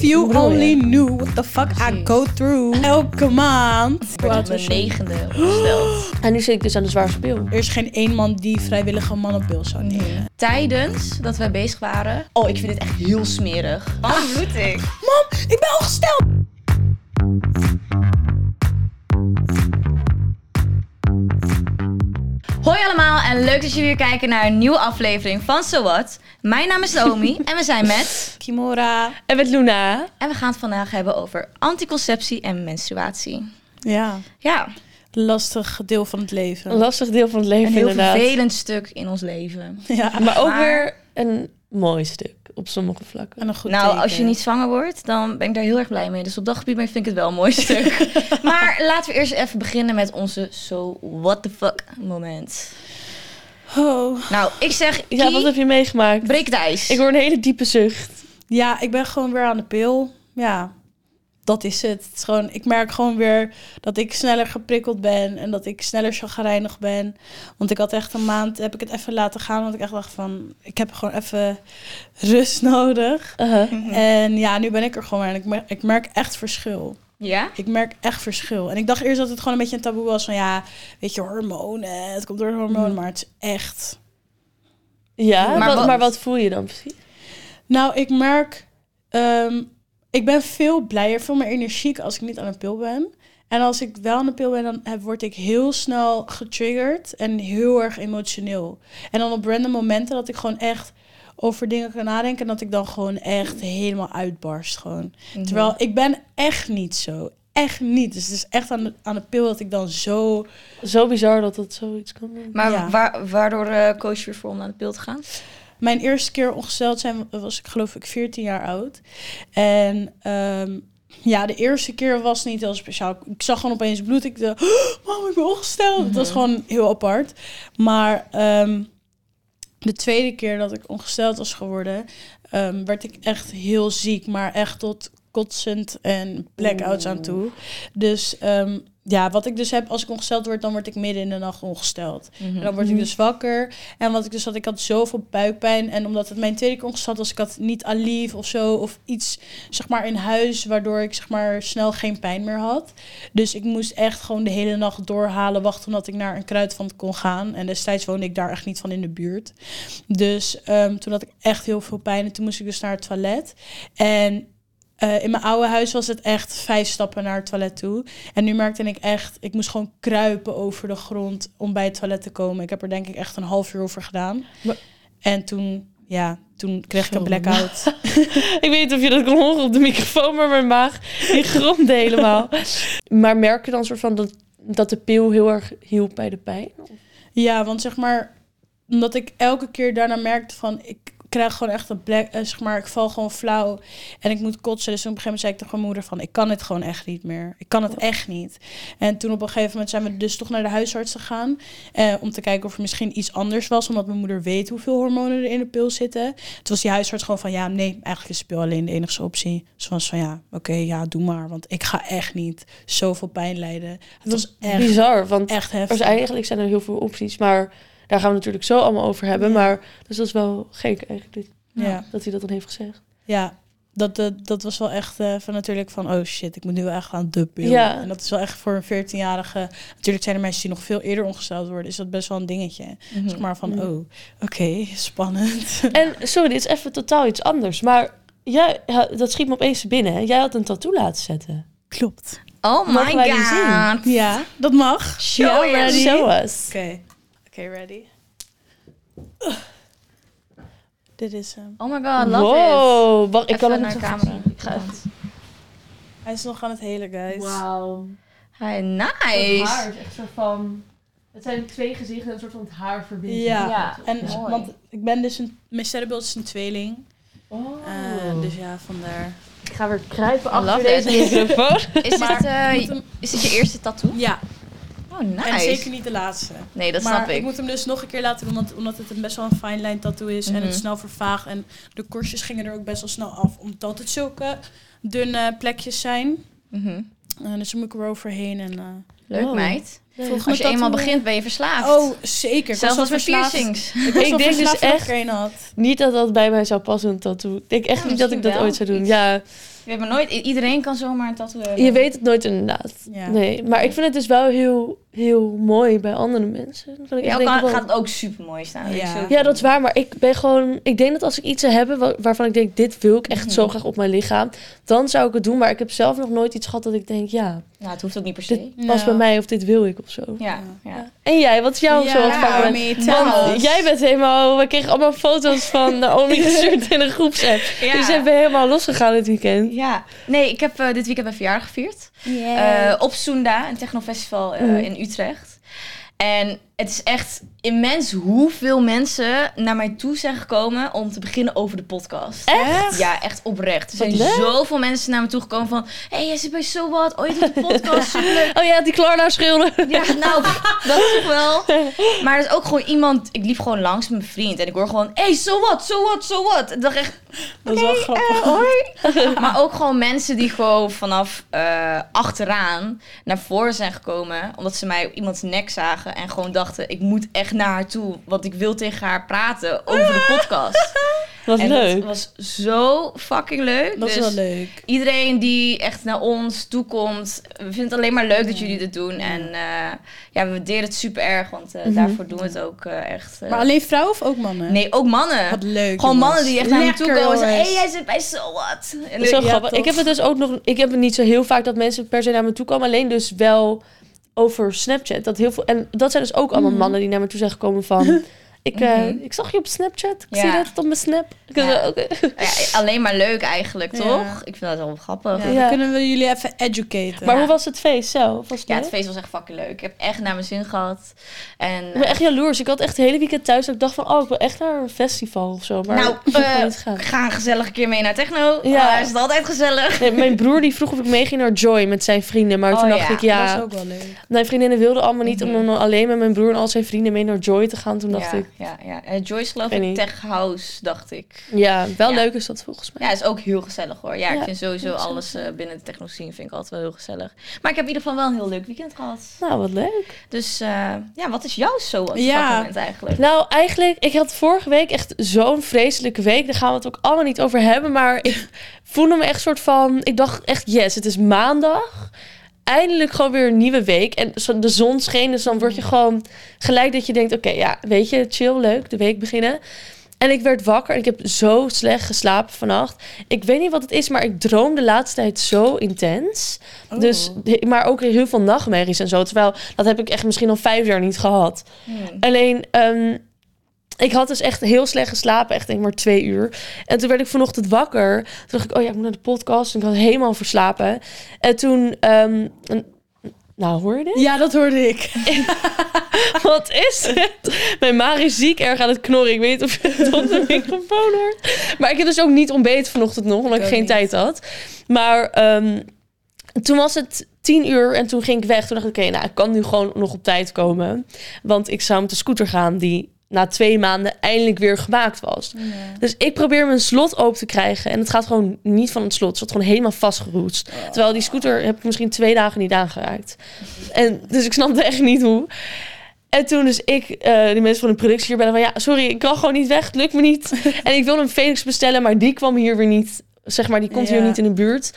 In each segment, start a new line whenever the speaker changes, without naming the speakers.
If you only knew what the fuck I go through elke maand.
Ik werd op mijn negende opgesteld.
En nu zit ik dus aan de zwaarste pil.
Er is geen één man die vrijwillig een man op pil zou nemen.
Tijdens dat wij bezig waren. Oh, ik vind dit echt heel smerig. Waarom bloed ik?
Mam, ik ben ongesteld!
Hoi allemaal en leuk dat jullie weer kijken naar een nieuwe aflevering van So What. Mijn naam is Naomi en we zijn met...
Kimora.
En met Luna.
En we gaan het vandaag hebben over anticonceptie en menstruatie.
Ja,
Ja,
lastig deel van het leven.
Een lastig deel van het
een
leven
heel
inderdaad.
vervelend stuk in ons leven.
ja,
Maar ook
Maar-
weer een mooi stuk op sommige vlakken.
en een goed
nou,
teken.
als je niet zwanger wordt, dan ben ik daar heel erg blij mee. Dus op dat gebied vind ik het wel een mooi stuk. maar laten we eerst even beginnen met onze so what the fuck moment.
Oh.
Nou, ik zeg,
Ja, wat heb je meegemaakt?
breek het ijs.
Ik hoor een hele diepe zucht.
Ja, ik ben gewoon weer aan de pil. Ja, dat is het. het is gewoon, ik merk gewoon weer dat ik sneller geprikkeld ben en dat ik sneller chagrijnig ben. Want ik had echt een maand, heb ik het even laten gaan, want ik echt dacht van, ik heb gewoon even rust nodig.
Uh-huh.
En ja, nu ben ik er gewoon weer en ik merk, ik merk echt verschil.
Ja?
Ik merk echt verschil. En ik dacht eerst dat het gewoon een beetje een taboe was van, ja, weet je, hormonen, het komt door de hormonen, maar het is echt...
Ja,
Maar wat-
maar wat voel je dan precies?
Nou, ik merk, ehm, ik ben veel blijer, veel meer energiek als ik niet aan een pil ben. En als ik wel aan een pil ben, dan heb, word ik heel snel getriggerd en heel erg emotioneel. En dan op random momenten dat ik gewoon echt over dingen kan nadenken en dat ik dan gewoon echt helemaal uitbarst gewoon.
Mhm.
Terwijl ik ben echt niet zo. Echt niet. Dus het is echt aan de, aan de pil dat ik dan zo...
Zo bizar dat dat zoiets kan doen.
Maar
Ja.
waardoor eh koos je weer voor om naar de pil te gaan?
Mijn eerste keer ongesteld zijn was ik geloof ik 14 jaar oud. En ehm, ja, de eerste keer was niet heel speciaal. Ik zag gewoon opeens bloed. Ik dacht, oh, mam, ik ben ongesteld. Het was gewoon heel apart. Maar ehm, de tweede keer dat ik ongesteld was geworden, ehm, werd ik echt heel ziek. Maar echt tot kotsend en blackouts aan toe. Dus ehm, ja, wat ik dus heb als ik ongesteld word, dan word ik midden in de nacht ongesteld. En dan word ik dus wakker. En wat ik dus had, ik had zoveel buikpijn. En omdat het mijn tweede keer ongesteld was, ik had niet Aleve of zo. Of iets, zeg maar, in huis, waardoor ik, zeg maar, snel geen pijn meer had. Dus ik moest echt gewoon de hele nacht doorhalen, wachten omdat ik naar een kruidvat kon gaan. En destijds woonde ik daar echt niet van in de buurt. Dus ehm, toen had ik echt heel veel pijn. En toen moest ik dus naar het toilet. En eh, in mijn oude huis was het echt vijf stappen naar het toilet toe. En nu merkte ik echt, ik moest gewoon kruipen over de grond om bij het toilet te komen. Ik heb er denk ik echt een half uur over gedaan.
Maar-
En toen, ja, toen kreeg ik een blackout.
Ik weet niet of je dat kon horen op de microfoon, maar mijn maag die gromde helemaal. Maar merk je dan soort van dat, dat de pil heel erg hielp bij de pijn?
ja, want zeg maar, omdat ik elke keer daarna merkte van, ik krijg gewoon echt een black, eh, zeg maar, ik val gewoon flauw en ik moet kotsen. Dus op een gegeven moment zei ik tegen mijn moeder van, ik kan het gewoon echt niet meer. Ik kan het echt niet. En toen op een gegeven moment zijn we dus toch naar de huisarts gegaan. Eh, om te kijken of er misschien iets anders was. Omdat mijn moeder weet hoeveel hormonen er in de pil zitten. Toen was die huisarts gewoon van... Ja, nee, eigenlijk is de pil alleen de enige optie. Ze was van ja, oké, ja, doe maar. Want ik ga echt niet zoveel pijn lijden. Het was echt,
Bizar, want
echt
er
heftig.
eigenlijk zijn er heel veel opties, maar daar gaan we natuurlijk zo allemaal over hebben.
Ja.
Maar dus dat is wel gek eigenlijk dit-
Ja,
dat hij dat dan heeft gezegd.
ja. Dat, dat, dat was wel echt eh, van natuurlijk van... Oh shit, ik moet nu wel echt aan de pil.
Ja.
En dat is wel echt voor een 14-jarige... Natuurlijk zijn er mensen die nog veel eerder ongesteld worden. Is dat best wel een dingetje. Zeg maar van, oh, oké, spannend.
En sorry, dit is even totaal iets anders, maar jij, ja, dat schiet me opeens binnen. hè? Jij had een tattoo laten zetten.
Klopt.
Oh my god.
Ja, dat mag.
Show
ja,
us.
ready?
Show us.
Oké. Oké, ready? Dit is hem.
Oh my god, love it.
wow, wacht, ik kan het
naar
niet
de camera.
Ik ga.
Hij is nog aan het helen, guys.
Wauw.
Hi,
Het
nice.
haar is echt zo van... Het zijn twee gezichten en een soort van het haar verbindt.
Ja.
Ja,
En
mooi.
want ik ben dus een... Mijn sterrenbeeld is een tweeling.
Oh.
Eh, dus ja, vandaar.
Ik ga weer kruipen achter deze microfoon.
Is, dit, eh,
hem-
is dit je eerste tattoo?
Ja,
Oh,
en zeker niet de laatste.
Nee, dat
maar
snap ik.
moet hem dus nog een keer laten doen, omdat, omdat het een best wel een fine line tattoo is. En
Mhm.
het snel vervaagt. En de korstjes gingen er ook best wel snel af, omdat het zulke dunne plekjes zijn.
Mhm.
Eh, dus dan moet ik er overheen en... eh,
Leuk,
Oh.
meid. Als je eenmaal begint, ben je verslaafd.
Oh, zeker. Ik was
Zelfs als met
verslaafd.
piercings.
Ik,
Ik denk dus echt-
had.
Niet dat dat bij mij zou passen, een tattoo. Ik denk echt
Ja,
niet dat ik dat
wel.
ooit zou doen.
Iets.
Ja,
We hebben nooit... Iedereen kan zomaar een tattoo hebben.
Je weet het nooit inderdaad.
Ja.
Nee, maar ik vind het dus wel heel, heel mooi bij andere mensen. Dat ik
Ja,
echt
ook
denk,
kan, gaat het ook super mooi staan.
Ja.
Dat is waar. Maar ik ben gewoon... Ik denk dat als ik iets zou hebben wa- waarvan ik denk... Dit wil ik echt
Mhm.
zo graag op mijn lichaam. Dan zou ik het doen. Maar ik heb zelf nog nooit iets gehad dat ik denk... Ja,
Nou, het hoeft ook niet per se.
dit past bij mij of dit wil ik of zo.
Ja, ja.
En jij? Wat is jouw
Ja,
Want
us.
jij bent helemaal... We kregen allemaal foto's van Naomi gestuurd in een groepsapp.
Ja.
Dus jij bent helemaal losgegaan dit weekend.
Ja, nee, ik heb eh, dit weekend mijn verjaardag gevierd. Eh, op Soenda, een technofestival eh,
Mm.
in Utrecht. En het is echt immens hoeveel mensen naar mij toe zijn gekomen om te beginnen over de podcast.
Echt?
Ja, echt oprecht. Er
Wat
zijn zoveel mensen naar me toe gekomen van... Hé, hey, jij zit bij So What. Oh, je doet een podcast. Superleuk.
Oh ja, die Klarna schilder.
Ja, nou, dat toch wel. Maar er is ook gewoon iemand... Ik liep gewoon langs met mijn vriend. En ik hoor gewoon... Hé, hey, so what, so what, so what. Ik dacht echt...
Dat is wel grappig.
Hoi. maar ook gewoon mensen die gewoon vanaf eh, achteraan naar voren zijn gekomen. Omdat ze mij op iemands nek zagen. En gewoon dachten, ik moet echt naar haar toe. Want ik wil tegen haar praten over de podcast.
Wat
en
leuk.
dat was zo fucking leuk.
Dat is
Dus
wel leuk.
Iedereen die echt naar ons toe komt. We vinden het alleen maar leuk dat jullie dit doen. En eh, ja, we waarderen het super erg. Want eh,
Mhm.
daarvoor doen we het ook eh, echt.
Maar alleen vrouwen of ook mannen?
Nee, ook mannen.
Wat leuk.
Gewoon mannen die echt naar me toe komen en zeggen... Hé, hey, jij zit bij So What. En
Dat is wel
Ja,
grappig.
tof.
Ik heb het dus ook nog... Ik heb het niet zo heel vaak dat mensen per se naar me toe komen. Alleen dus wel over Snapchat. Dat heel veel, en dat zijn dus ook allemaal
Mhm.
mannen die naar me toe zijn gekomen van... Ik, eh,
Mhm.
ik zag je op Snapchat. Ik
Ja.
zie dat het op mijn Snap. Ik
Ja.
dacht, oké.
Ja, alleen maar leuk eigenlijk,
Ja.
toch? Ik vind dat wel grappig.
Ja,
Ja,
dan
Ja.
kunnen we jullie even educaten.
Maar hoe was het feest zelf? Was het
het
leuk?
feest was echt fucking leuk. Ik heb echt naar mijn zin gehad. En,
Ik ben echt jaloers. Ik had echt het hele weekend thuis dat ik dacht van... Oh, ik wil echt naar een festival of zo. Maar
nou,
ik
eh, ga een gezellig keer mee naar techno.
Ja.
Ja. is het altijd gezellig.
Nee, mijn broer die vroeg of ik meeging naar Joy met zijn vrienden. Maar
Oh,
toen dacht
ja.
ik, ja...
Dat is ook wel leuk.
Mijn vriendinnen wilden allemaal niet
Mhm.
om dan alleen met mijn broer en al zijn vrienden mee naar Joy te gaan. Toen dacht
ja,
ik,
ja, ja. En Joyce geloof ik. Tech House, dacht ik.
ja, wel
Ja.
leuk is dat volgens mij.
Ja, is ook heel gezellig hoor. Ja,
Ja,
ik vind sowieso alles eh, binnen de techno scene vind ik altijd wel heel gezellig. Maar ik heb in ieder geval wel een heel leuk weekend gehad.
Nou, wat leuk.
Dus eh, ja, wat is jouw zo
Ja.
moment eigenlijk?
Nou, eigenlijk, ik had vorige week echt zo'n vreselijke week. Daar gaan we het ook allemaal niet over hebben. Maar ik voelde me echt soort van... Ik dacht echt, yes, het is maandag. Eindelijk gewoon weer een nieuwe week. En de zon scheen, dus dan word je gewoon gelijk dat je denkt... Oké, ja, weet je, chill, leuk, de week beginnen. En ik werd wakker en ik heb zo slecht geslapen vannacht. Ik weet niet wat het is, maar ik droom de laatste tijd zo intens.
Oh.
Dus, maar ook heel veel nachtmerries en zo. Terwijl, dat heb ik echt misschien al vijf jaar niet gehad.
Hmm.
Alleen, ehm, ik had dus echt heel slecht geslapen. Echt denk ik maar twee uur. En toen werd ik vanochtend wakker. Toen dacht ik, oh ja, ik moet naar de podcast. En ik had helemaal verslapen. En toen... ehm, een- nou, hoor je dit?
Ja, dat hoorde ik.
Wat is het? Mijn maag is ziek erg aan het knorren. Ik weet niet of je het op de microfoon hoort. Maar ik heb dus ook niet ontbeten vanochtend nog, omdat ik, geen
niet.
tijd had. Maar ehm, toen was het tien uur en toen ging ik weg. Toen dacht ik, oké, nou, ik kan nu gewoon nog op tijd komen. Want ik zou met de scooter gaan die na twee maanden eindelijk weer gemaakt was. Dus ik probeer mijn slot open te krijgen. En het gaat gewoon niet van het slot. Het zat gewoon helemaal vastgeroest. Terwijl die scooter heb ik misschien twee dagen niet aangeraakt. En dus ik snapte echt niet hoe. En toen dus ik, eh die mensen van de productie hier bellen van... Ja, sorry, ik kan gewoon niet weg. Het lukt me niet. en ik wilde een Felix bestellen, maar die kwam hier weer niet. Zeg maar, die komt hier niet in de buurt.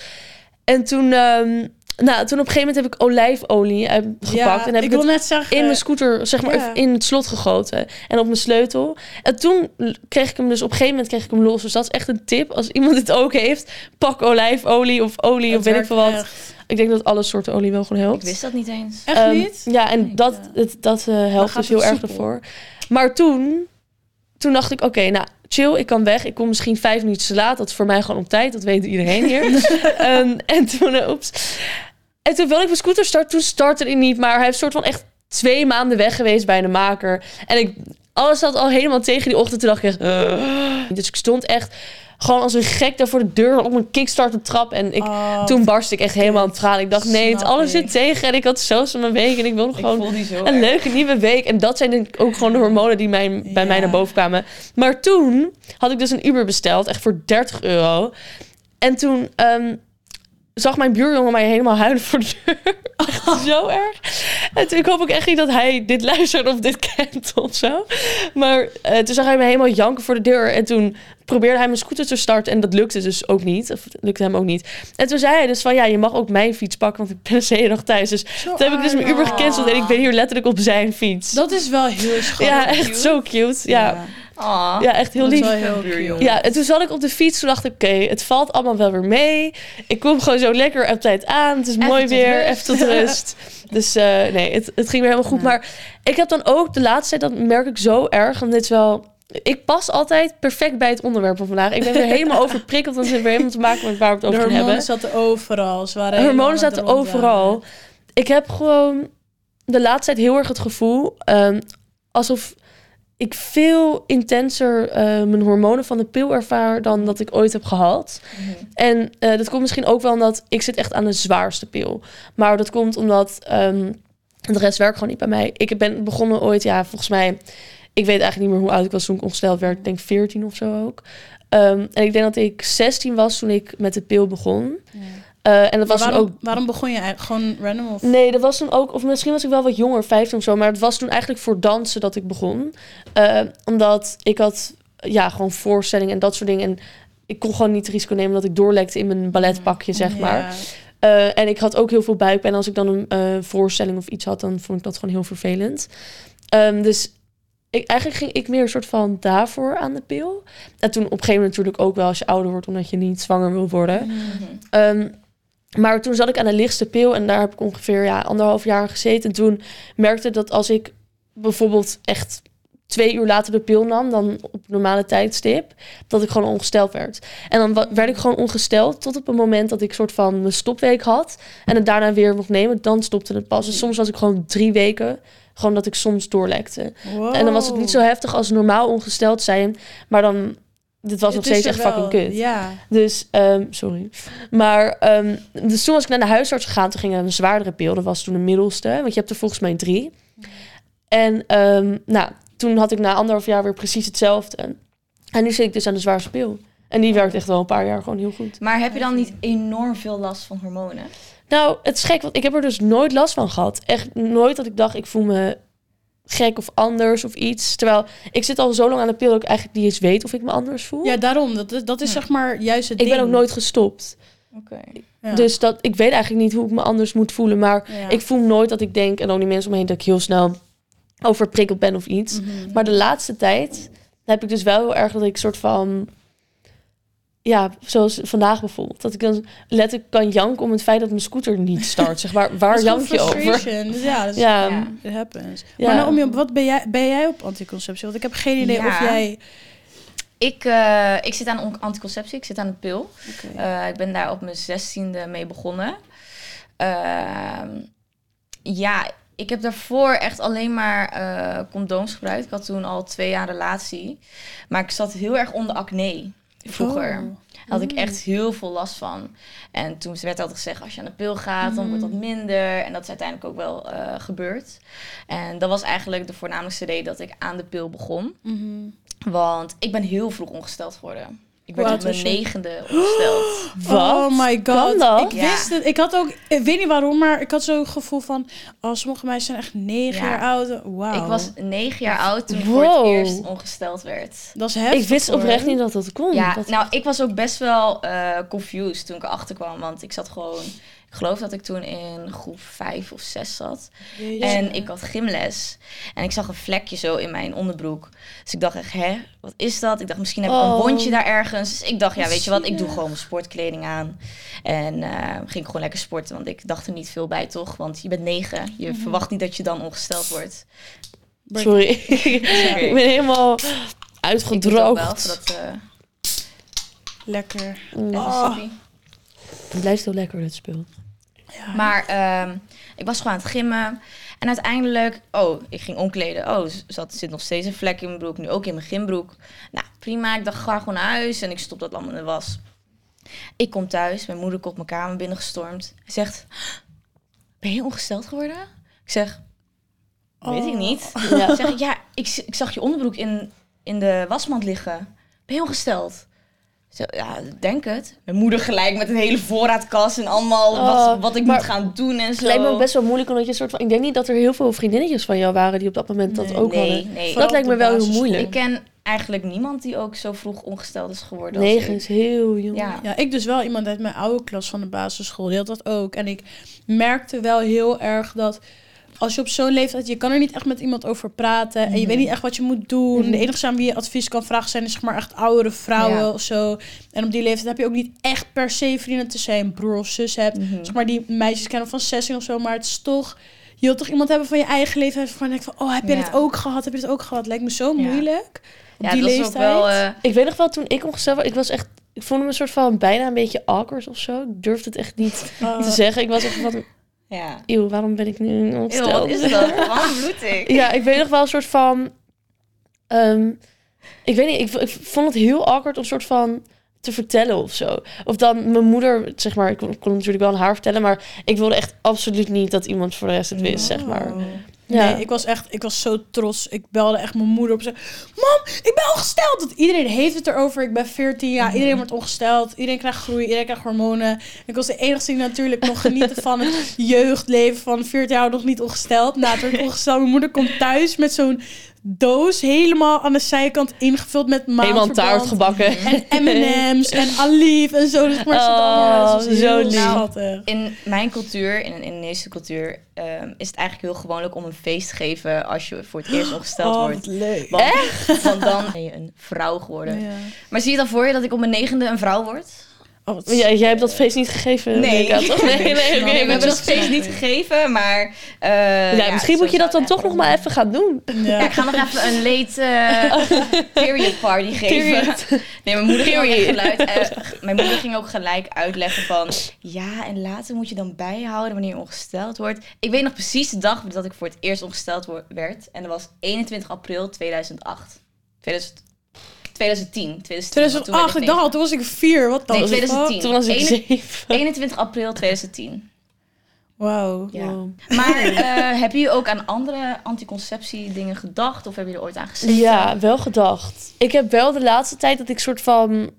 En toen... ehm, nou, toen op een gegeven moment heb ik olijfolie eh, gepakt.
Ja,
en heb
ik
ik
wil
het
net zeggen...
in mijn scooter, zeg maar,
ja.
in het slot gegoten. En op mijn sleutel. En toen kreeg ik hem dus, op een gegeven moment kreeg ik hem los. Dus dat is echt een tip. Als iemand het ook heeft, pak olijfolie of olie
Het
of weet ik veel wat.
echt.
Ik denk dat alle soorten olie wel gewoon helpt.
Ik wist dat niet eens.
Echt
Ehm,
niet?
Ja, en dat, het, dat eh, helpt dus heel erg ervoor. Maar toen, toen dacht ik, oké, nou, chill, ik kan weg. Ik kom misschien vijf minuten te laat. Dat is voor mij gewoon op tijd. Dat weet iedereen hier. Ehm, en toen, eh, oeps. En toen wilde ik mijn scooter starten. Toen startte hij niet. Maar hij heeft soort van echt twee maanden weg geweest bij de maker. En ik, alles zat al helemaal tegen die ochtend. Toen dacht ik echt... "Ugh." Dus ik stond echt gewoon als een gek daar voor de deur op een kickstarter trap. En ik,
Oh,
toen barst ik echt helemaal aan het tranen. Ik dacht, nee, het alles zit tegen. En ik had zo zo'n mijn week. En ik wilde gewoon
zo
een
erg.
leuke nieuwe week. En dat zijn denk ik ook gewoon de hormonen die mij, bij
Ja.
mij naar boven kwamen. Maar toen had ik dus een Uber besteld. Echt voor 30 euro. En toen ehm, zag mijn buurjongen mij helemaal huilen voor de deur. Zo erg. En toen, ik hoop ook echt niet dat hij dit luistert of dit kent of zo. Maar eh, toen zag hij me helemaal janken voor de deur. En toen probeerde hij mijn scooter te starten. En dat lukte dus ook niet. Of het lukte hem ook niet. En toen zei hij dus van... Ja, je mag ook mijn fiets pakken, want ik ben dus nog thuis. Dus
Zo
toen heb ik dus mijn Uber gecanceld. En ik ben hier letterlijk op zijn fiets.
Dat is wel heel schattig.
ja, echt zo cute. Ja, Ja echt heel lief.
heel.
Ja, en toen zat ik op de fiets. Toen dacht ik, oké, het valt allemaal wel weer mee. Ik kom gewoon zo lekker op tijd aan. Het is
Even
mooi weer,
rust.
even tot rust. Dus eh, nee, het, het ging weer helemaal goed.
Ja.
Maar ik heb dan ook de laatste tijd, dat merk ik zo erg. Want dit is wel... Ik pas altijd perfect bij het onderwerp van vandaag. Ik ben weer helemaal overprikkeld. Want het heeft weer helemaal te maken met waar we het over hebben.
hormonen zaten overal. Ze waren
De
helemaal
hormonen zaten
ronddraaien.
overal. Ik heb gewoon de laatste tijd heel erg het gevoel... ehm, alsof ik veel intenser eh, mijn hormonen van de pil ervaar... dan dat ik ooit heb gehad.
Mhm.
En eh, dat komt misschien ook wel omdat ik zit echt aan de zwaarste pil. Maar dat komt omdat ehm, de rest werkt gewoon niet bij mij. Ik ben begonnen ooit, ja, volgens mij... Ik weet eigenlijk niet meer hoe oud ik was toen ik ongesteld werd. Ik denk 14 of zo ook. Ehm, en ik denk dat ik 16 was toen ik met de pil begon. Eh, en dat was
waarom,
ook...
waarom begon je eigenlijk gewoon random? Of?
Nee, dat was toen ook... Of misschien was ik wel wat jonger, 15 of zo. Maar het was toen eigenlijk voor dansen dat ik begon. Eh, omdat ik had ja, gewoon voorstellingen en dat soort dingen. En ik kon gewoon niet het risico nemen dat ik doorlekte in mijn balletpakje, zeg maar.
Ja.
Eh, en ik had ook heel veel buikpijn. En als ik dan een voorstelling of iets had, dan vond ik dat gewoon heel vervelend. Ehm, dus ik, eigenlijk ging ik meer een soort van daarvoor aan de pil. En toen op een gegeven moment natuurlijk ook wel als je ouder wordt, omdat je niet zwanger wil worden.
Mhm.
Ehm, maar toen zat ik aan de lichtste pil en daar heb ik ongeveer ja, anderhalf jaar gezeten. En toen merkte ik dat als ik bijvoorbeeld echt twee uur later de pil nam dan op normale tijdstip, dat ik gewoon ongesteld werd. En dan werd ik gewoon ongesteld tot op het moment dat ik soort van mijn stopweek had en het daarna weer mocht nemen. Dan stopte het pas. Dus soms was ik gewoon drie weken, gewoon dat ik soms doorlekte.
Wow.
En dan was het niet zo heftig als normaal ongesteld zijn, maar dan, dit was nog steeds
er
echt
wel,
fucking kut.
Ja.
Dus, ehm, sorry. Maar, ehm, dus toen was ik naar de huisarts gegaan. Toen ging ik naar een zwaardere pil. Dat was toen de middelste. Want je hebt er volgens mij drie. En ehm, nou, toen had ik na anderhalf jaar weer precies hetzelfde. En nu zit ik dus aan de zwaarste pil. En die werkt echt wel een paar jaar gewoon heel goed.
Maar heb je dan niet enorm veel last van hormonen?
Nou, het is gek, want ik heb er dus nooit last van gehad. Echt nooit dat ik dacht, ik voel me gek of anders of iets. Terwijl ik zit al zo lang aan de pil dat ik eigenlijk niet eens weet of ik me anders voel.
ja, daarom. Dat, is- dat is
Ja.
zeg maar juist het
ik ben ook nooit gestopt.
Oké.
Ja.
Dus dat, ik weet eigenlijk niet hoe ik me anders moet voelen. Maar
Ja.
ik voel nooit dat ik denk, en ook die mensen om me heen, dat ik heel snel overprikkeld ben of iets.
Mhm.
Maar de laatste tijd heb ik dus wel heel erg dat ik soort van... Ja, zoals vandaag bijvoorbeeld. Dat ik dan letterlijk kan janken om het feit dat mijn scooter niet start. Zeg maar, waar
gewoon
jank je over?
Dus ja, dat is,
Ja,
Ja.
it happens.
Ja.
Maar Naomi, wat ben jij, ben jij op anticonceptie? Want ik heb geen idee
Ja.
of jij...
Ik, eh, ik zit aan on- anticonceptie, ik zit aan de pil. Eh, ik ben daar op mijn zestiende mee begonnen. Ehm, ja, ik heb daarvoor echt alleen maar eh, condooms gebruikt. Ik had toen al twee jaar relatie. Maar ik zat heel erg onder acne vroeger.
Oh.
Daar had ik
Mm.
echt heel veel last van. En toen werd altijd gezegd, als je aan de pil gaat, dan wordt dat
Mm.
minder. En dat is uiteindelijk ook wel eh, gebeurd. En dat was eigenlijk de voornamelijkste reden dat ik aan de pil begon.
Mhm.
Want ik ben heel vroeg ongesteld geworden. Ik werd op mijn negende ongesteld.
Wat?
Oh my god.
Kan dat?
Ik
Ja.
wist het. Ik had ook, ik weet niet waarom, maar ik had zo'n gevoel van, oh, sommige meisjes zijn echt negen
Ja.
jaar oud. Wauw.
Ik was negen jaar oud toen ik
Wow.
voor het eerst ongesteld werd.
Dat is heftig.
ik wist
hoor.
oprecht niet dat dat kon.
Ja,
Dat-
nou, ik was ook best wel eh, confused toen ik erachter kwam. Want ik zat gewoon... Ik geloof dat ik toen in groep vijf of zes zat. En ik had gymles. En ik zag een vlekje zo in mijn onderbroek. Dus ik dacht echt, hè, wat is dat? Ik dacht, misschien heb ik een
Oh.
wondje daar ergens. Dus ik dacht, ja, weet je wat, ik doe gewoon mijn sportkleding aan. En eh, ging gewoon lekker sporten, want ik dacht er niet veel bij, toch? Want je bent negen. Je
Mhm.
verwacht niet dat je dan ongesteld wordt.
Sorry. ik ben helemaal
wel,
uitgedroogd.
zodat... eh
Lekker.
Mm.
Oh.
Het blijft heel lekker, dit speel.
Ja.
Maar ehm, ik was gewoon aan het gimmen. En uiteindelijk, oh, ik ging omkleden. Oh, zat, zit nog steeds een vlek in mijn broek. Nu ook in mijn gymbroek. Nou, prima. Ik dacht, ga gewoon naar huis. En ik stop dat allemaal in de was. Ik kom thuis. Mijn moeder komt mijn kamer binnengestormd. Hij zegt, ben je ongesteld geworden? Ik zeg, weet ik
Oh.
niet.
Ja.
Ik zeg, ja, ik, ik zag je onderbroek in, in de wasmand liggen. Ben je ongesteld? Zo, ja, denk het. Mijn moeder gelijk met een hele voorraadkast en allemaal
Oh,
wat, wat ik
maar
moet gaan doen en
Het
zo.
lijkt me ook best wel moeilijk, omdat je een soort van... Ik denk niet dat er heel veel vriendinnetjes van jou waren die op dat moment dat
Nee.
ook
nee,
hadden.
nee.
Dat lijkt me wel heel moeilijk.
Ik ken eigenlijk niemand die ook zo vroeg ongesteld is geworden als
Negen is heel jong.
Ja.
Ja, ik dus wel iemand uit mijn oude klas van de basisschool. Die had dat ook. En ik merkte wel heel erg dat als je op zo'n leeftijd... Je kan er niet echt met iemand over praten. En je weet niet echt wat je moet doen.
Mhm.
De enige aan wie je advies kan vragen zijn... zeg maar echt oudere vrouwen
Ja.
of zo. En op die leeftijd heb je ook niet echt per se vrienden... tenzij je een broer of zus hebt.
Mhm.
Zeg maar die meisjes kennen van 16 of zo. Maar het is toch... Je wilt toch iemand hebben van je eigen leeftijd... waarvan je denkt van... Oh, heb je
Ja.
dit ook gehad? Heb je dit ook gehad? Lijkt me zo
Ja.
moeilijk. Op
Ja,
die
dat is
leeftijd.
ook wel... eh,
Ik weet nog wel, toen ik ongesteld was, ik was echt... Ik voelde me een soort van bijna een beetje awkward of zo. Ik durfde het echt niet
Uh,
te zeggen. Ik was echt van,
ja.
eeuw, waarom ben ik nu
Eeuw,
ongesteld?
wat is dat? Waarom bloed ik?
Ja, ik weet nog wel een soort van... ehm, ik weet niet, ik, ik vond het heel awkward om soort van te vertellen of zo. Of dan mijn moeder, zeg maar, ik kon, kon natuurlijk wel aan haar vertellen, maar ik wilde echt absoluut niet dat iemand voor de rest het wist, zeg maar. Ja.
Nee, ik was echt, ik was zo trots. Ik belde echt mijn moeder op en zei, mam, ik ben ongesteld. Want iedereen heeft het erover. Ik ben 14 jaar,
Mhm.
iedereen wordt ongesteld. Iedereen krijgt groei, iedereen krijgt hormonen. Ik was de enige die natuurlijk nog genieten van het jeugdleven van 14 jaar nog niet ongesteld. Nou, toen werd ik ongesteld. Mijn moeder komt thuis met zo'n doos helemaal aan de zijkant ingevuld met
Helemaal een
maandverband.
taart gebakken.
En M&M's en Alief en zo. Dus maar
Oh, zo
heel
lief.
schattig.
In mijn cultuur, in een Indonesische cultuur, ehm, is het eigenlijk heel gewoonlijk om een feest te geven als je voor het eerst ongesteld
Oh,
wordt.
wat leuk.
Want, want dan ben je een vrouw geworden.
Ja.
Maar zie je dan voor je dat ik op mijn negende een vrouw word?
Oh, wat
Ja, jij hebt dat feest niet gegeven,
Nee.
Nee, nee, oké.
Nee,
we
maar
hebben dat feest niet gegeven, maar... eh,
ja, misschien moet je dat dan toch nog maar even gaan doen.
Ja, ik ga nog even een late eh, period party geven.
Period.
Nee, mijn moeder, ging ook geluid, mijn moeder ging ook gelijk uitleggen van... Ja, en later moet je dan bijhouden wanneer je ongesteld wordt. Ik weet nog precies de dag dat ik voor het eerst ongesteld werd. En dat was 21 april 2008. 2000, 2010. 2010 toen werd
2008, ik dacht al, toen was ik vier. Wat dan?
Nee, 2010.
Toen was ik
Ene-
zeven.
21 april 2010.
Wauw.
Ja.
Wow.
Maar eh heb je ook aan andere anticonceptie dingen gedacht? Of heb je er ooit aan gezeten?
Ja, wel gedacht. Ik heb wel de laatste tijd dat ik soort van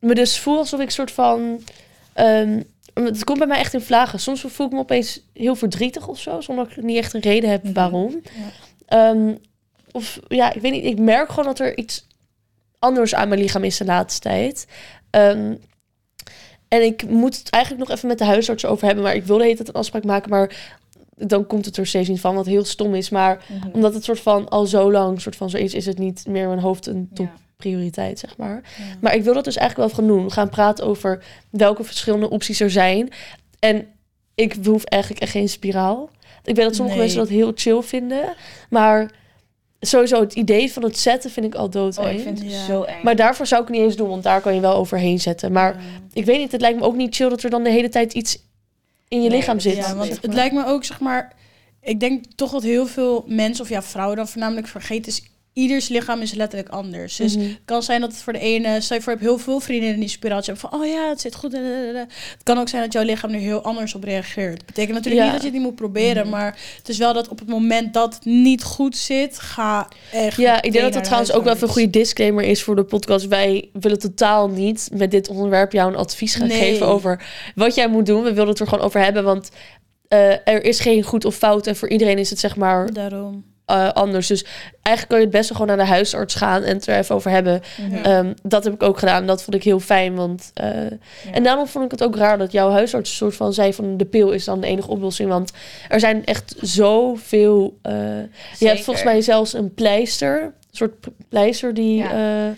me dus voel alsof ik soort van. ehm, het komt bij mij echt in vlagen. Soms voel ik me opeens heel verdrietig of zo, zonder dat ik niet echt een reden heb
Mhm.
waarom. Ehm, of ja, ik weet niet. Ik merk gewoon dat er iets anders aan mijn lichaam is de laatste tijd. Ehm, en ik moet het eigenlijk nog even met de huisarts over hebben. Maar ik wilde het een afspraak maken. Maar dan komt het er steeds niet van, wat heel stom is. Maar
Mhm.
omdat het soort van al zo lang soort van zo is, is het niet meer in mijn hoofd een
Ja.
topprioriteit, zeg maar.
Ja.
Maar ik wil dat dus eigenlijk wel gaan doen. We gaan praten over welke verschillende opties er zijn. En ik hoef eigenlijk echt geen spiraal. Ik weet dat sommige
Nee.
mensen dat heel chill vinden. Maar sowieso het idee van het zetten vind ik al dood.
Oh, ik vind het
Ja.
zo eng.
Maar daarvoor zou ik het niet eens doen, want daar kan je wel overheen zetten. Maar
Ja.
ik weet niet, het lijkt me ook niet chill dat er dan de hele tijd iets in je
Nee,
lichaam zit.
Ja, want
zeg
het lijkt me ook, zeg maar... Ik denk toch dat heel veel mensen, of ja, vrouwen dan voornamelijk vergeten... is ieders lichaam is letterlijk anders. Dus
Mhm.
het kan zijn dat het voor de ene... Stel je voor, je hebt heel veel vriendinnen die spiraaltje hebben van... Oh ja, het zit goed. eh, eh, eh. Het kan ook zijn dat jouw lichaam er heel anders op reageert. Het betekent natuurlijk
Ja.
niet dat je het niet moet proberen.
Mhm.
Maar het is wel dat op het moment dat het niet goed zit... Ga echt
Ja, ik denk dat dat trouwens ook wel even een goede disclamer is voor de podcast. Wij willen totaal niet met dit onderwerp jou een advies gaan
Nee.
geven over wat jij moet doen. We willen het er gewoon over hebben, want er is geen goed of fout. En voor iedereen is het zeg maar
Daarom.
Eh, anders. Dus eigenlijk kan je het beste gewoon naar de huisarts gaan en het er even over hebben.
Mhm.
Ehm, dat heb ik ook gedaan. Dat vond ik heel fijn. Want, eh, En daarom vond ik het ook raar dat jouw huisarts een soort van zei van de pil is dan de enige oplossing. Want er zijn echt zoveel. eh je hebt volgens mij zelfs een pleister. Een soort pleister die.
Ja.
eh,
Er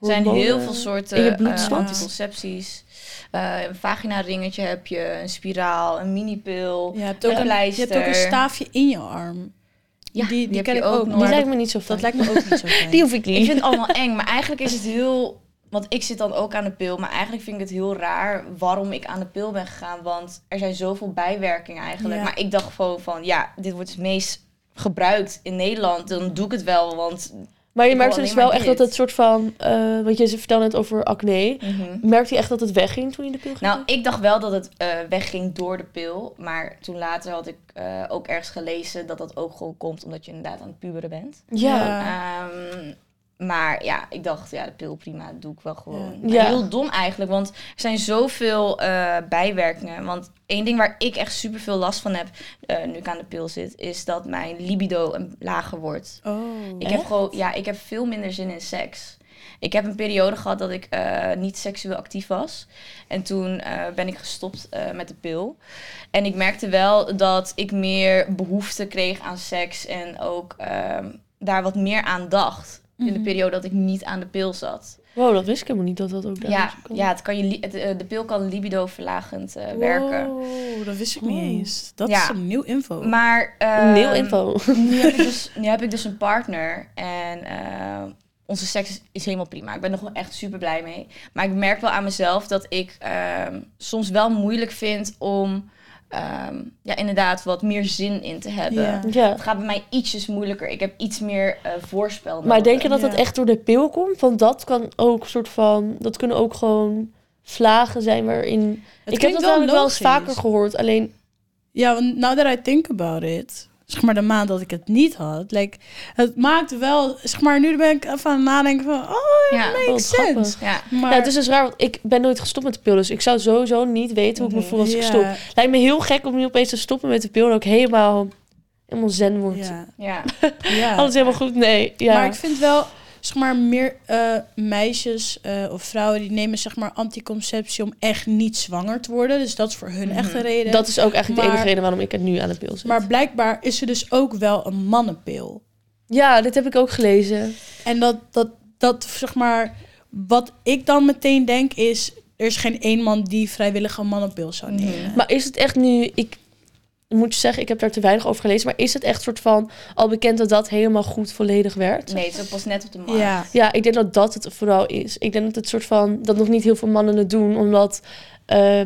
zijn heel veel soorten anticoncepties. Eh, een vagina-ringetje heb je, een spiraal, een minipil.
Je hebt, ook
Een
een, je hebt ook een staafje in je arm.
Ja,
die, die, ken ik
ook nog.
Die lijkt me niet zo fijn.
dat lijkt me ook niet zo fijn.
Die hoef ik niet.
Ik vind het allemaal eng, maar eigenlijk is het heel... Want ik zit dan ook aan de pil, maar eigenlijk vind ik het heel raar waarom ik aan de pil ben gegaan. Want er zijn zoveel bijwerkingen eigenlijk.
Ja.
Maar ik dacht gewoon van, ja, dit wordt het meest gebruikt in Nederland. Dan doe ik het wel, want...
maar je
wil
dus wel echt dat het soort van. eh want je vertelde net over acne.
Mhm.
Merkte je echt dat het wegging toen je de pil ging?
Nou, ik dacht wel dat het eh, wegging door de pil. Maar toen later had ik eh, ook ergens gelezen dat dat ook gewoon komt omdat je inderdaad aan het puberen bent.
ja.
Ja.
Maar ja, ik dacht, ja, de pil prima, doe ik wel gewoon.
Ja.
Heel dom eigenlijk, want er zijn zoveel eh, bijwerkingen. Want één ding waar ik echt super veel last van heb, eh, nu ik aan de pil zit, is dat mijn libido een lager wordt.
Oh.
Ik heb gewoon, ja, ik heb veel minder zin in seks. Ik heb een periode gehad dat ik eh, niet seksueel actief was. En toen ben ik gestopt met de pil. En ik merkte wel dat ik meer behoefte kreeg aan seks. En ook ehm, daar wat meer aan dacht. In de
Mhm.
periode dat ik niet aan de pil zat.
Wow, dat wist ik helemaal niet dat dat ook daar
Ja,
was.
ja het kan je het, eh, de pil kan libido verlagend eh, werken.
Wow, dat wist ik niet eens. Dat
Ja.
is een nieuw info.
Maar
Nieuw
ehm,
info.
nu, heb ik dus, nu heb ik dus een partner en eh, onze seks is, is helemaal prima. Ik ben er gewoon echt super blij mee. Maar ik merk wel aan mezelf dat ik ehm, soms wel moeilijk vind om ehm, ja, inderdaad wat meer zin in te hebben.
Ja.
Ja.
Het gaat bij mij ietsjes moeilijker. Ik heb iets meer eh, voorspel
Maar denk je dat
Ja.
dat echt door de pil komt? Want dat kan ook soort van... Dat kunnen ook gewoon vlagen zijn waarin...
Het
ik heb dat wel, wel eens vaker gehoord. Alleen,
Ja, want now that I think about it, zeg maar de maand dat ik het niet had, like, het maakte wel, zeg maar, nu ben ik even aan het nadenken van, oh,
Ja,
makes
grappig.
sense.
Ja.
Maar,
ja, het is dus raar, want ik ben nooit gestopt met de pil. Dus ik zou sowieso niet weten hoe ik me voel als ik
Ja.
stop. Lijkt me heel gek om nu opeens te stoppen met de pil en ook helemaal, helemaal zen wordt.
ja,
ja.
ja.
Alles helemaal goed? Nee. Ja.
Maar ik vind wel, zeg maar, meer eh, meisjes eh, of vrouwen die nemen, zeg maar, anticonceptie om echt niet zwanger te worden. Dus dat is voor hun
Mhm.
echt een reden.
dat is ook eigenlijk de enige reden waarom ik het nu aan de pil zit.
Maar blijkbaar is er dus ook wel een mannenpil.
ja, dit heb ik ook gelezen.
En dat, dat, dat, zeg maar, wat ik dan meteen denk is, er is geen één man die vrijwillig een mannenpil zou
Mhm.
nemen.
Maar is het echt nu... Ik moet je zeggen, ik heb daar te weinig over gelezen. Maar is het echt soort van al bekend dat dat helemaal goed volledig werkt?
Nee, het pas net op de markt.
Ja,
Ja, ik denk dat dat het vooral is. Ik denk dat het soort van dat nog niet heel veel mannen het doen, omdat eh,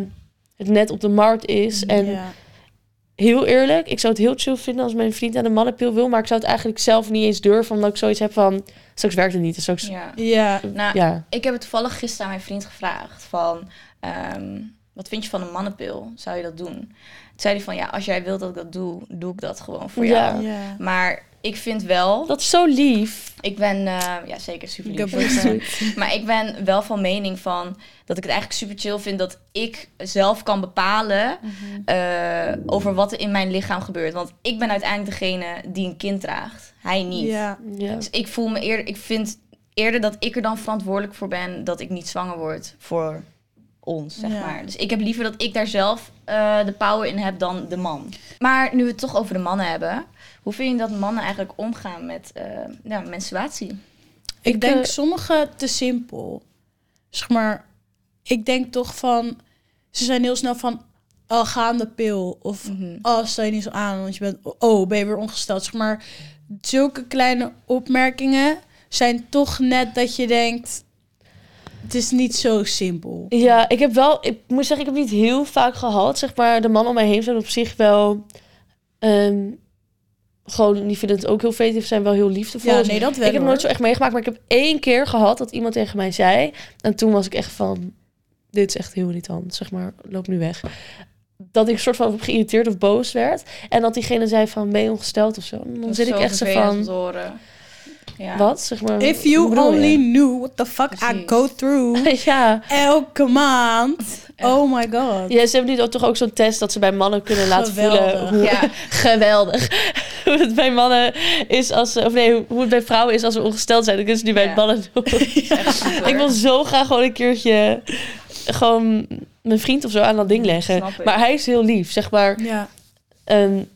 het net op de markt is. En
ja.
heel eerlijk, ik zou het heel chill vinden als mijn vriend aan de mannenpil wil, maar ik zou het eigenlijk zelf niet eens durven, omdat ik zoiets heb van straks werkt het niet. Dus straks, ja.
Ja.
ja.
Nou,
ja.
Ik heb het toevallig gisteren aan mijn vriend gevraagd van... ehm, wat vind je van een mannenpil? Zou je dat doen? Toen zei hij van, ja, als jij wilt dat ik dat doe, doe ik dat gewoon voor
Ja.
jou.
ja.
Maar ik vind wel...
Dat is zo lief.
Ik ben, eh, ja zeker super lief. Maar ik ben wel van mening van dat ik het eigenlijk super chill vind dat ik zelf kan bepalen eh, over wat er in mijn lichaam gebeurt. Want ik ben uiteindelijk degene die een kind draagt. Hij niet.
Ja.
Ja.
Dus ik voel me eerder, ik vind eerder dat ik er dan verantwoordelijk voor ben dat ik niet zwanger word voor ons, zeg
Ja.
maar. Dus ik heb liever dat ik daar zelf eh, de power in heb dan de man. Maar nu we het toch over de mannen hebben, hoe vind je dat mannen eigenlijk omgaan met eh, ja, menstruatie?
Ik
Ik,
denk
eh,
sommige te simpel. Zeg maar, ik denk toch van, ze zijn heel snel van, oh, ga aan de pil. Of,
Mhm.
oh, stel je niet zo aan, want je bent, oh, ben je weer ongesteld. Zeg maar, zulke kleine opmerkingen zijn toch net dat je denkt, het is niet zo simpel.
Ja, ik heb wel, ik moet zeggen, ik heb niet heel vaak gehad, zeg maar, de mannen om mij heen zijn op zich wel, ehm, gewoon, die vinden het ook heel vettig, zijn wel heel liefdevol.
Ja, nee, dat wel
ik heb
hoor.
nooit zo echt meegemaakt, maar ik heb één keer gehad dat iemand tegen mij zei. En toen was ik echt van, dit is echt heel irritant, zeg maar, loop nu weg. Dat ik soort van geïrriteerd of boos werd. En dat diegene zei van, ben je ongesteld of zo? En dan
Dat
zit ik echt zo van,
te horen. Ja.
wat? Zeg maar,
If you
je?
only knew what the fuck I go through
ja.
elke maand. Oh my god.
ja, ze hebben nu ook toch ook zo'n test dat ze bij mannen kunnen laten voelen
Geweldig.
hoe
Ja.
geweldig. hoe het bij mannen is als ze, of nee, hoe het bij vrouwen is als ze ongesteld zijn. Dat kunnen ze nu bij
Ja.
mannen doen.
Echt super.
Ik wil zo graag gewoon een keertje gewoon mijn vriend of zo aan dat ding leggen.
Snap ik.
Maar hij is heel lief, zeg maar.
Ja.
En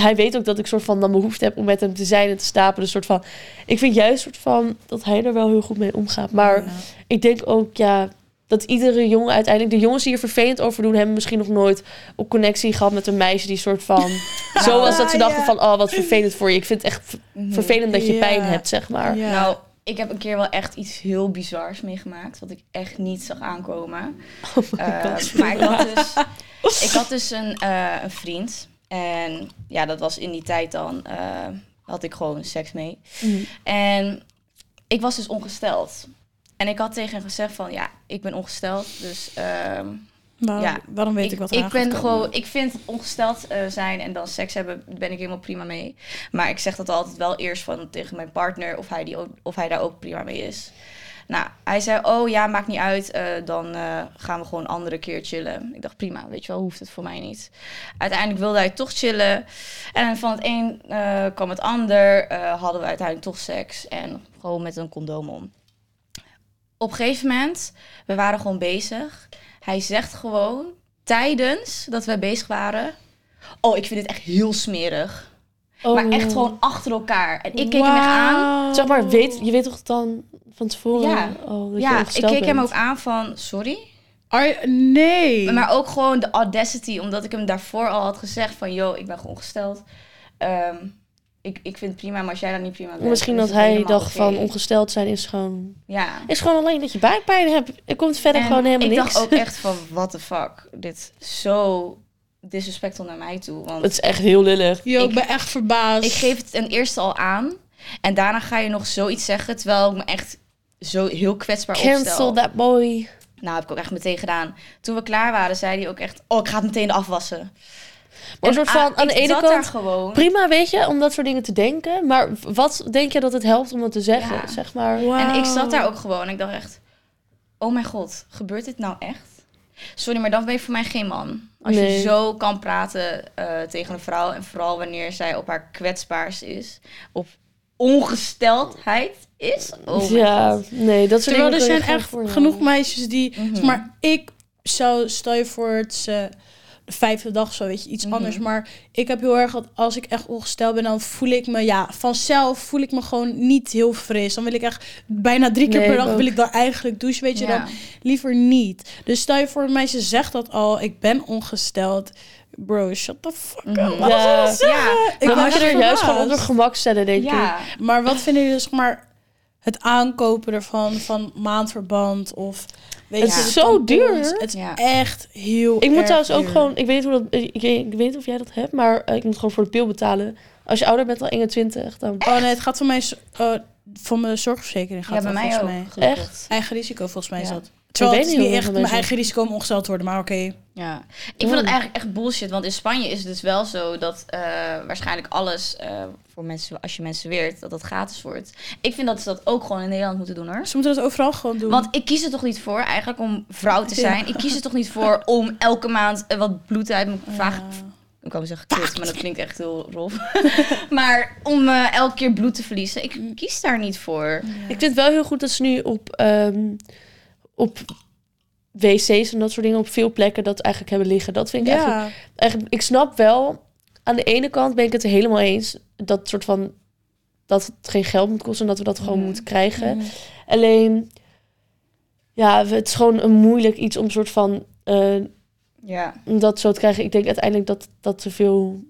hij weet ook dat ik soort van dan behoefte heb om met hem te zijn en te stapelen. Dus soort van, ik vind juist soort van dat hij er wel heel goed mee omgaat. Maar
Ja.
ik denk ook, ja, dat iedere jongen uiteindelijk... De jongens die er vervelend over doen... hebben misschien nog nooit op connectie gehad met een meisje... die soort van... zo was dat ze dachten
ja.
van... oh, wat vervelend voor je. Ik vind het echt ver- vervelend dat je
Ja.
pijn hebt, zeg maar.
Ja.
Nou, ik heb een keer wel echt iets heel bizars meegemaakt. Wat ik echt niet zag aankomen.
Oh my
Eh,
God.
maar ik had dus, ik had dus een, eh, een vriend. En ja, dat was in die tijd dan. eh, had ik gewoon seks mee.
Mhm.
En ik was dus ongesteld. En ik had tegen hem gezegd van, ja, ik ben ongesteld. Dus ehm,
Waarom,
Ja,
waarom weet ik, wat
ik
eraan
ben gewoon, ik vind ongesteld eh, zijn en dan seks hebben, ben ik helemaal prima mee. Maar ik zeg dat altijd wel eerst van tegen mijn partner of hij, die ook, of hij daar ook prima mee is. Nou, hij zei, oh ja, maakt niet uit, eh, dan eh, gaan we gewoon een andere keer chillen. Ik dacht, prima, weet je wel, hoeft het voor mij niet. Uiteindelijk wilde hij toch chillen. En van het een eh, kwam het ander, hadden we uiteindelijk toch seks. En gewoon met een condoom om. Op een gegeven moment, we waren gewoon bezig. Hij zegt gewoon, tijdens dat wij bezig waren... Oh, ik vind dit echt heel smerig.
Oh.
Maar echt gewoon achter elkaar. En ik keek hem echt aan.
Zeg maar, weet, je weet toch dan van tevoren
Ja.
oh, dat
Ja, ik keek hem ook aan van, sorry?
Are- nee.
Maar ook gewoon de audacity, omdat ik hem daarvoor al had gezegd van... Yo, ik ben gewoon ongesteld. Ehm, ik, ik vind het prima, maar als jij dat niet prima bent...
Misschien dat hij dacht van ongesteld zijn is gewoon...
Ja.
Is gewoon alleen dat je buikpijn hebt. Er komt verder
En
gewoon helemaal
ik
niks.
dacht ook echt van, what the fuck. Dit is zo disrespectful naar mij toe. Want
Het is echt heel lullig.
Yo, ik
ik-
ben echt verbaasd.
ik geef het ten eerste al aan. En daarna ga je nog zoiets zeggen, terwijl ik me echt zo heel kwetsbaar
Cancel
opstel.
that boy.
Nou, heb ik ook echt meteen gedaan. Toen we klaar waren, zei hij ook echt... Oh, ik ga het meteen afwassen.
Maar een
En
soort van, aan de ene kant... Prima, weet je, om dat soort dingen te denken. Maar wat denk je dat het helpt om het te zeggen,
Ja.
zeg maar?
En ik zat daar ook gewoon en ik dacht echt... Oh mijn god, gebeurt dit nou echt? Sorry, maar dan ben je voor mij geen man. Als
Nee.
je zo kan praten eh, tegen een vrouw... en vooral wanneer zij op haar kwetsbaars is... op ongesteldheid is. Oh
ja, nee, dat soort
Terwijl
dingen
er zijn echt genoeg meisjes die...
Mhm.
zeg Maar ik zou, stel je voor, het is eh, de vijfde dag zo, weet je, iets
Mhm.
anders. Maar ik heb heel erg dat als ik echt ongesteld ben, dan voel ik me, ja, vanzelf voel ik me gewoon niet heel fris. Dan wil ik echt bijna drie keer
Nee,
per dag
ook.
wil ik dan eigenlijk douchen, weet je,
Ja.
dan liever niet. Dus stel je voor, een meisje zegt dat al, ik ben ongesteld. Bro, shut the fuck up.
Mhm.
Wat
Ja.
Ik
Dan
ben
moet je er juist gewoon onder gemak stellen, denk ik.
Maar wat vinden jullie, zeg maar, het aankopen ervan, van maandverband of... Weet
Het
je,
is
zo duur.
Het is
Ja.
echt heel
Ik moet
erg
trouwens ook
duur.
gewoon, ik weet, hoe dat, ik, ik weet niet of jij dat hebt, maar eh, ik moet gewoon voor de pil betalen. Als je ouder bent dan 21, dan...
Oh nee, het gaat mijn, z- eh, van mijn zorgverzekering. Gaat
ja bij
dat
mij ook.
mij.
Echt?
Eigen risico volgens mij is dat. Terwijl
weet
het is
niet
echt mijn eigen risico om ongesteld te worden, maar oké.
Ja, ik vind het eigenlijk echt bullshit. Want in Spanje is het dus wel zo dat eh, waarschijnlijk alles eh, voor mensen, als je mensen weert, dat dat gratis wordt. Ik vind dat ze dat ook gewoon in Nederland moeten doen hoor.
Ze moeten dat overal gewoon doen.
Want ik kies er toch niet voor eigenlijk om vrouw te
Ja.
zijn. Ik kies er toch niet voor om elke maand eh, wat bloed uit mijn vaag...
Ja.
Ik kan zeggen kut, maar dat klinkt echt heel rof. maar om eh, elke keer bloed te verliezen. Ik kies daar niet voor.
Ik vind het wel heel goed dat ze nu op, ehm, op wc's en dat soort dingen op veel plekken dat eigenlijk hebben liggen. Dat vind ik eigenlijk,
ja.
eigenlijk... Ik snap wel, aan de ene kant ben ik het helemaal eens. Dat soort van... Dat het geen geld moet kosten en dat we dat gewoon
Mhm.
moeten krijgen.
Mhm.
Alleen... Ja, het is gewoon een moeilijk iets om soort van... eh,
Ja.
dat zo te krijgen. Ik denk uiteindelijk dat dat te veel...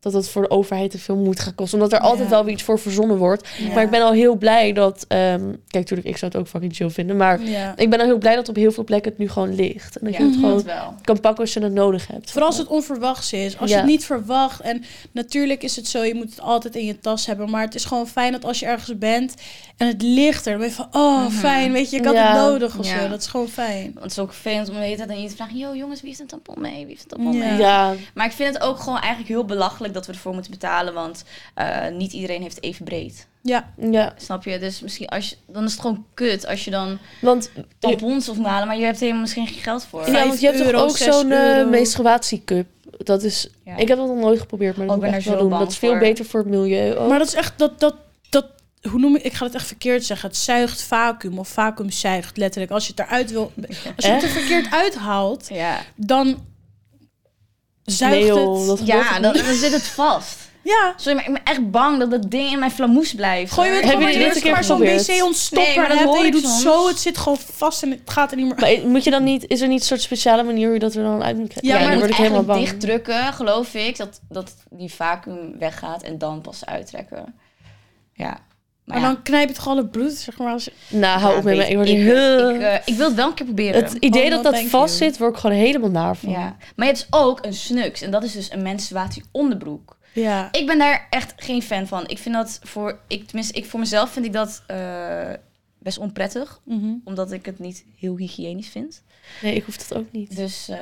Dat dat voor de overheid te veel moet gaan kosten. Omdat er altijd wel weer iets voor verzonnen wordt.
Ja.
Maar ik ben al heel blij dat... ehm, kijk, natuurlijk, ik zou het ook fucking chill vinden. Maar
Ja.
ik ben al heel blij dat op heel veel plekken het nu gewoon ligt. En dat
Ja,
je het gewoon
dat wel.
kan pakken als je het nodig hebt.
Vooral als het onverwachts is. Als
Ja.
je het niet verwacht. En natuurlijk is het zo, je moet het altijd in je tas hebben. Maar het is gewoon fijn dat als je ergens bent en het ligt er. Dan ben je van, oh
Mhm.
fijn, weet je, ik had
Ja.
het nodig of
Ja.
zo. Dat is gewoon fijn.
Want het is ook vervelend om de hele tijd aan je te vragen... Yo jongens, wie heeft een tampon mee? Wie heeft een tampon
Ja.
mee?
Ja,
Maar ik vind het ook gewoon eigenlijk heel belachelijk dat we ervoor moeten betalen. Want eh, niet iedereen heeft even breed.
Ja,
ja.
Snap je? Dus misschien als je, dan is het gewoon kut als je dan
Want,
tampons of halen, maar je hebt helemaal misschien geen geld voor.
ja, want je hebt
euro,
toch ook zo'n
euro.
menstruatiecup. Dat is...
Ja.
Ik heb dat nog nooit geprobeerd, maar dat
Oh, ik ben er zo
doen. Dat is veel
voor.
beter voor het milieu ook.
maar dat is echt dat, dat, dat, hoe noem ik, ik ga het echt verkeerd zeggen. Het zuigt vacuüm of vacuüm zuigt letterlijk. Als je het eruit wil, als je het er verkeerd uithaalt,
Ja,
dan zuigt
Nee, joh,
het.
dat
ja dan, dan zit het vast.
Ja,
Sorry, maar ik ben echt bang dat dat ding in mijn flamoes blijft.
gooi je het gewoon
dit een keer
maar zo'n wc-ontstopper
Nee, maar dat hoor
je doet
soms.
zo, het zit gewoon vast en het gaat er niet meer
Maar moet je dan niet... Is er niet een soort speciale manier hoe je dat er dan uit moet krijgen?
Ja,
Ja,
maar
dan word ik helemaal bang.
dicht drukken, geloof ik, dat, dat die vacuüm weggaat en dan pas uittrekken. Ja.
Maar
ja.
dan knijp je toch al het bloed, zeg maar. Als.
Nou, hou
Ja,
op met me. Ik word
ik,
heel...
ik, eh, ik wil het wel een keer proberen.
het idee
Oh,
dat
no,
dat vast
you.
zit, word ik gewoon helemaal naar van.
Ja. Maar het is ook een snuks. En dat is dus een menstruatie onderbroek.
Ja.
Ik ben daar echt geen fan van. Ik vind dat voor... Ik, tenminste, ik voor mezelf vind ik dat eh, best onprettig.
Mhm.
Omdat ik het niet heel hygiënisch vind.
Nee, ik hoef dat ook niet.
Dus, eh,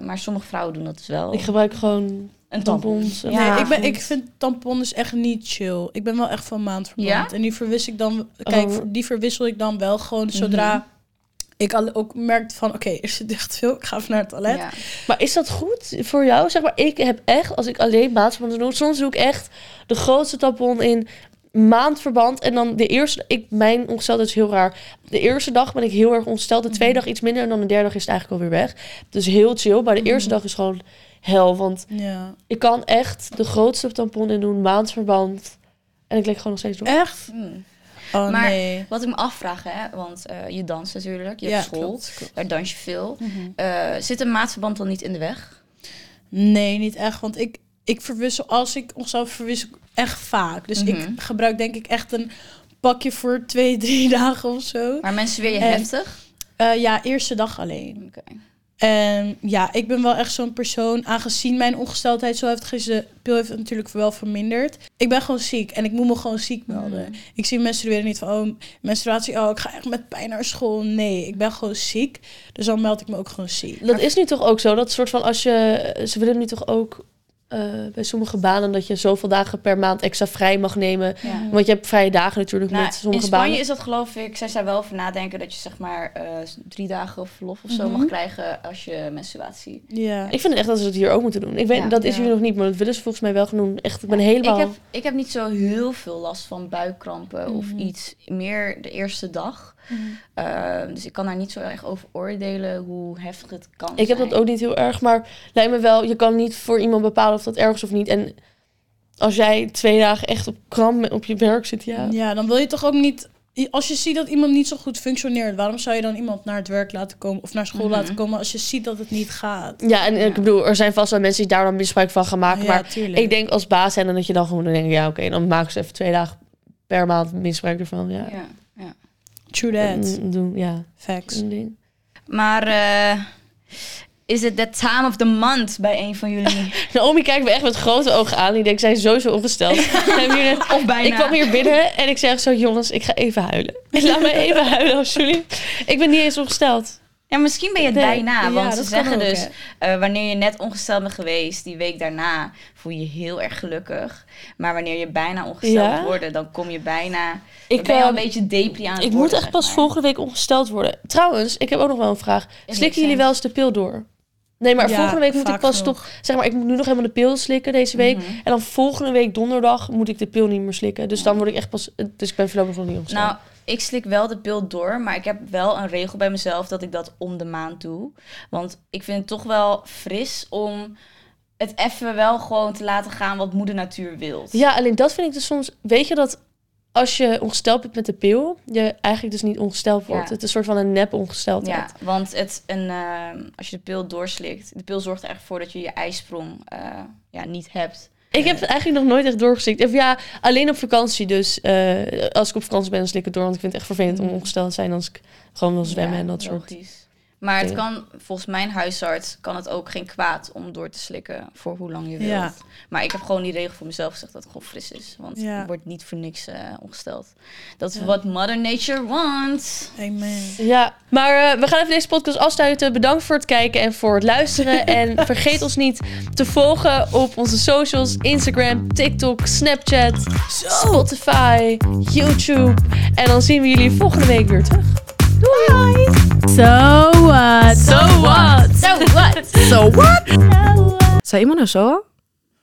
maar sommige vrouwen doen dat dus wel.
Ik gebruik gewoon
tampon.
tampons.
Ja,
nee, ik, ben, ik vind tampon echt niet chill. Ik ben wel echt van maandverband.
Ja?
En die verwissel ik dan... Kijk,
Oh.
die verwissel ik dan wel gewoon zodra... Ik al ook merkte van, oké, er zit echt veel. Ik ga even naar het toilet.
Ja.
Maar is dat goed voor jou? Zeg maar, ik heb echt, als ik alleen maandverband doe, soms doe ik echt de grootste tampon in maandverband. En dan de eerste, ik, mijn ongesteldheid is heel raar. De eerste dag ben ik heel erg ongesteld. De tweede dag iets minder. En dan de derde dag is het eigenlijk alweer weg. Dus heel chill. Maar de eerste dag is gewoon hel. Want
Ja.
ik kan echt de grootste tampon in doen, maandverband. En ik leg gewoon nog steeds door.
Echt?
Hmm.
Oh
Maar
nee.
Wat ik me afvraag, hè, want eh, je danst natuurlijk, je
ja,
hebt school,
klopt, klopt.
daar dans je veel.
Mhm.
Eh, zit een maatverband dan niet in de weg?
Nee, niet echt. Want ik, ik verwissel, als ik onszelf verwissel, echt vaak. Dus ik
Mhm.
gebruik denk ik echt een pakje voor twee, drie dagen of zo.
Maar mensen weer je
En-
heftig?
Eh, ja, eerste dag alleen.
Oké.
En ja, ik ben wel echt zo'n persoon, aangezien mijn ongesteldheid zo heftig is, de pil heeft het natuurlijk wel verminderd. Ik ben gewoon ziek en ik moet me gewoon ziek melden.
Mhm.
Ik zie menstrueren niet van, oh, menstruatie, oh, ik ga echt met pijn naar school. Nee, ik ben gewoon ziek. Dus dan meld ik me ook gewoon ziek.
Dat is nu toch ook zo? Dat soort van als je. Ze willen nu toch ook eh, bij sommige banen dat je zoveel dagen per maand extra vrij mag nemen.
Ja.
Want je hebt vrije dagen natuurlijk
Nou,
met
in
sommige
Spanje
banen.
is dat geloof ik, zij zei wel over nadenken dat je zeg maar eh, drie dagen verlof of zo
Mhm.
mag krijgen als je menstruatie.
Ja.
Ik vind echt dat ze het hier ook moeten doen. Ik weet,
Ja.
dat is hier nog niet, maar dat willen ze volgens mij wel doen. Echt, ik ben helemaal...
Ik heb, ik heb niet zo heel veel last van buikkrampen of
Mhm.
iets. Meer de eerste dag. Eh, dus ik kan daar niet zo erg over oordelen hoe heftig het kan
Ik heb dat ook niet heel erg, maar lijkt me wel, je kan niet voor iemand bepalen of dat erg is of niet. En als jij twee dagen echt op kram op je werk zit, ja.
Ja, dan wil je toch ook niet. Als je ziet dat iemand niet zo goed functioneert, waarom zou je dan iemand naar het werk laten komen of naar school
Mhm.
laten komen als je ziet dat het niet gaat?
Ja, en
Ja.
ik bedoel, er zijn vast wel mensen die daar dan misbruik van gaan maken.
ja,
maar
tuurlijk.
ik denk als baas zijn, dan dat je dan gewoon denkt, ja oké, dan maken ze even twee dagen per maand misbruik ervan. Ja,
Ja.
True that.
Doen, ja,
Facts.
Maar eh, is het the time of the month bij een van jullie?
Naomi kijkt me echt met grote ogen aan. Die denkt, zij is sowieso net-
of bijna?
Ik kwam hier binnen en ik zeg zo, jongens, ik ga even huilen. Laat me even huilen, alsjeblieft. Ik ben niet eens ongesteld.
Ja, misschien ben je het
Nee,
bijna.
ja,
want ze zeggen
ook,
dus, eh, wanneer je net ongesteld bent geweest, die week daarna voel je je heel erg gelukkig. Maar wanneer je bijna ongesteld
Ja?
wordt, dan kom je bijna...
Ik,
ben je al een
ehm,
beetje depri aan het
ik
worden,
moet echt pas
maar.
volgende week ongesteld worden. Trouwens, ik heb ook nog wel een vraag. Slikken jullie wel eens de pil door? Nee, maar
Ja,
volgende week moet ik pas
genoeg.
toch... Zeg maar, ik moet nu nog helemaal de pil slikken deze week.
Mhm.
En dan volgende week donderdag moet ik de pil niet meer slikken. Dus dan word ik echt pas... Dus ik ben voorlopig nog niet ongesteld.
Nou, ik slik wel de pil door, maar ik heb wel een regel bij mezelf dat ik dat om de maand doe. Want ik vind het toch wel fris om het even wel gewoon te laten gaan wat moeder natuur wil.
Ja, alleen dat vind ik dus soms... Weet je dat als je ongesteld bent met de pil... je eigenlijk dus niet ongesteld wordt.
Ja.
Het is een soort van een nep ongesteldheid.
Ja, want het een, eh, als je de pil doorslikt, de pil zorgt er echt voor dat je je ijsprong eh, ja, niet hebt.
Ik heb het eigenlijk nog nooit echt doorgeslikt. Of ja, alleen op vakantie dus. eh, als ik op vakantie ben, dan slik ik het door. Want ik vind het echt vervelend om
Mhm.
ongesteld te zijn als ik gewoon wil zwemmen
Ja,
en dat soort.
Maar het kan, volgens mijn huisarts, kan het ook geen kwaad om door te slikken voor hoe lang je wilt.
Ja.
Maar ik heb gewoon die regel voor mezelf gezegd dat het gewoon fris is. Want
Ja.
je wordt niet voor niks eh, ongesteld. Dat is
Ja.
wat Mother Nature wants.
Amen.
Ja, maar eh, we gaan even deze podcast afsluiten. Bedankt voor het kijken en voor het luisteren. en vergeet ons niet te volgen op onze socials: Instagram, TikTok, Snapchat, Spotify, YouTube. En dan zien we jullie volgende week weer terug. Doei! So what?
So what?
So what?
So what?
So what?
Saímonos, ¿o?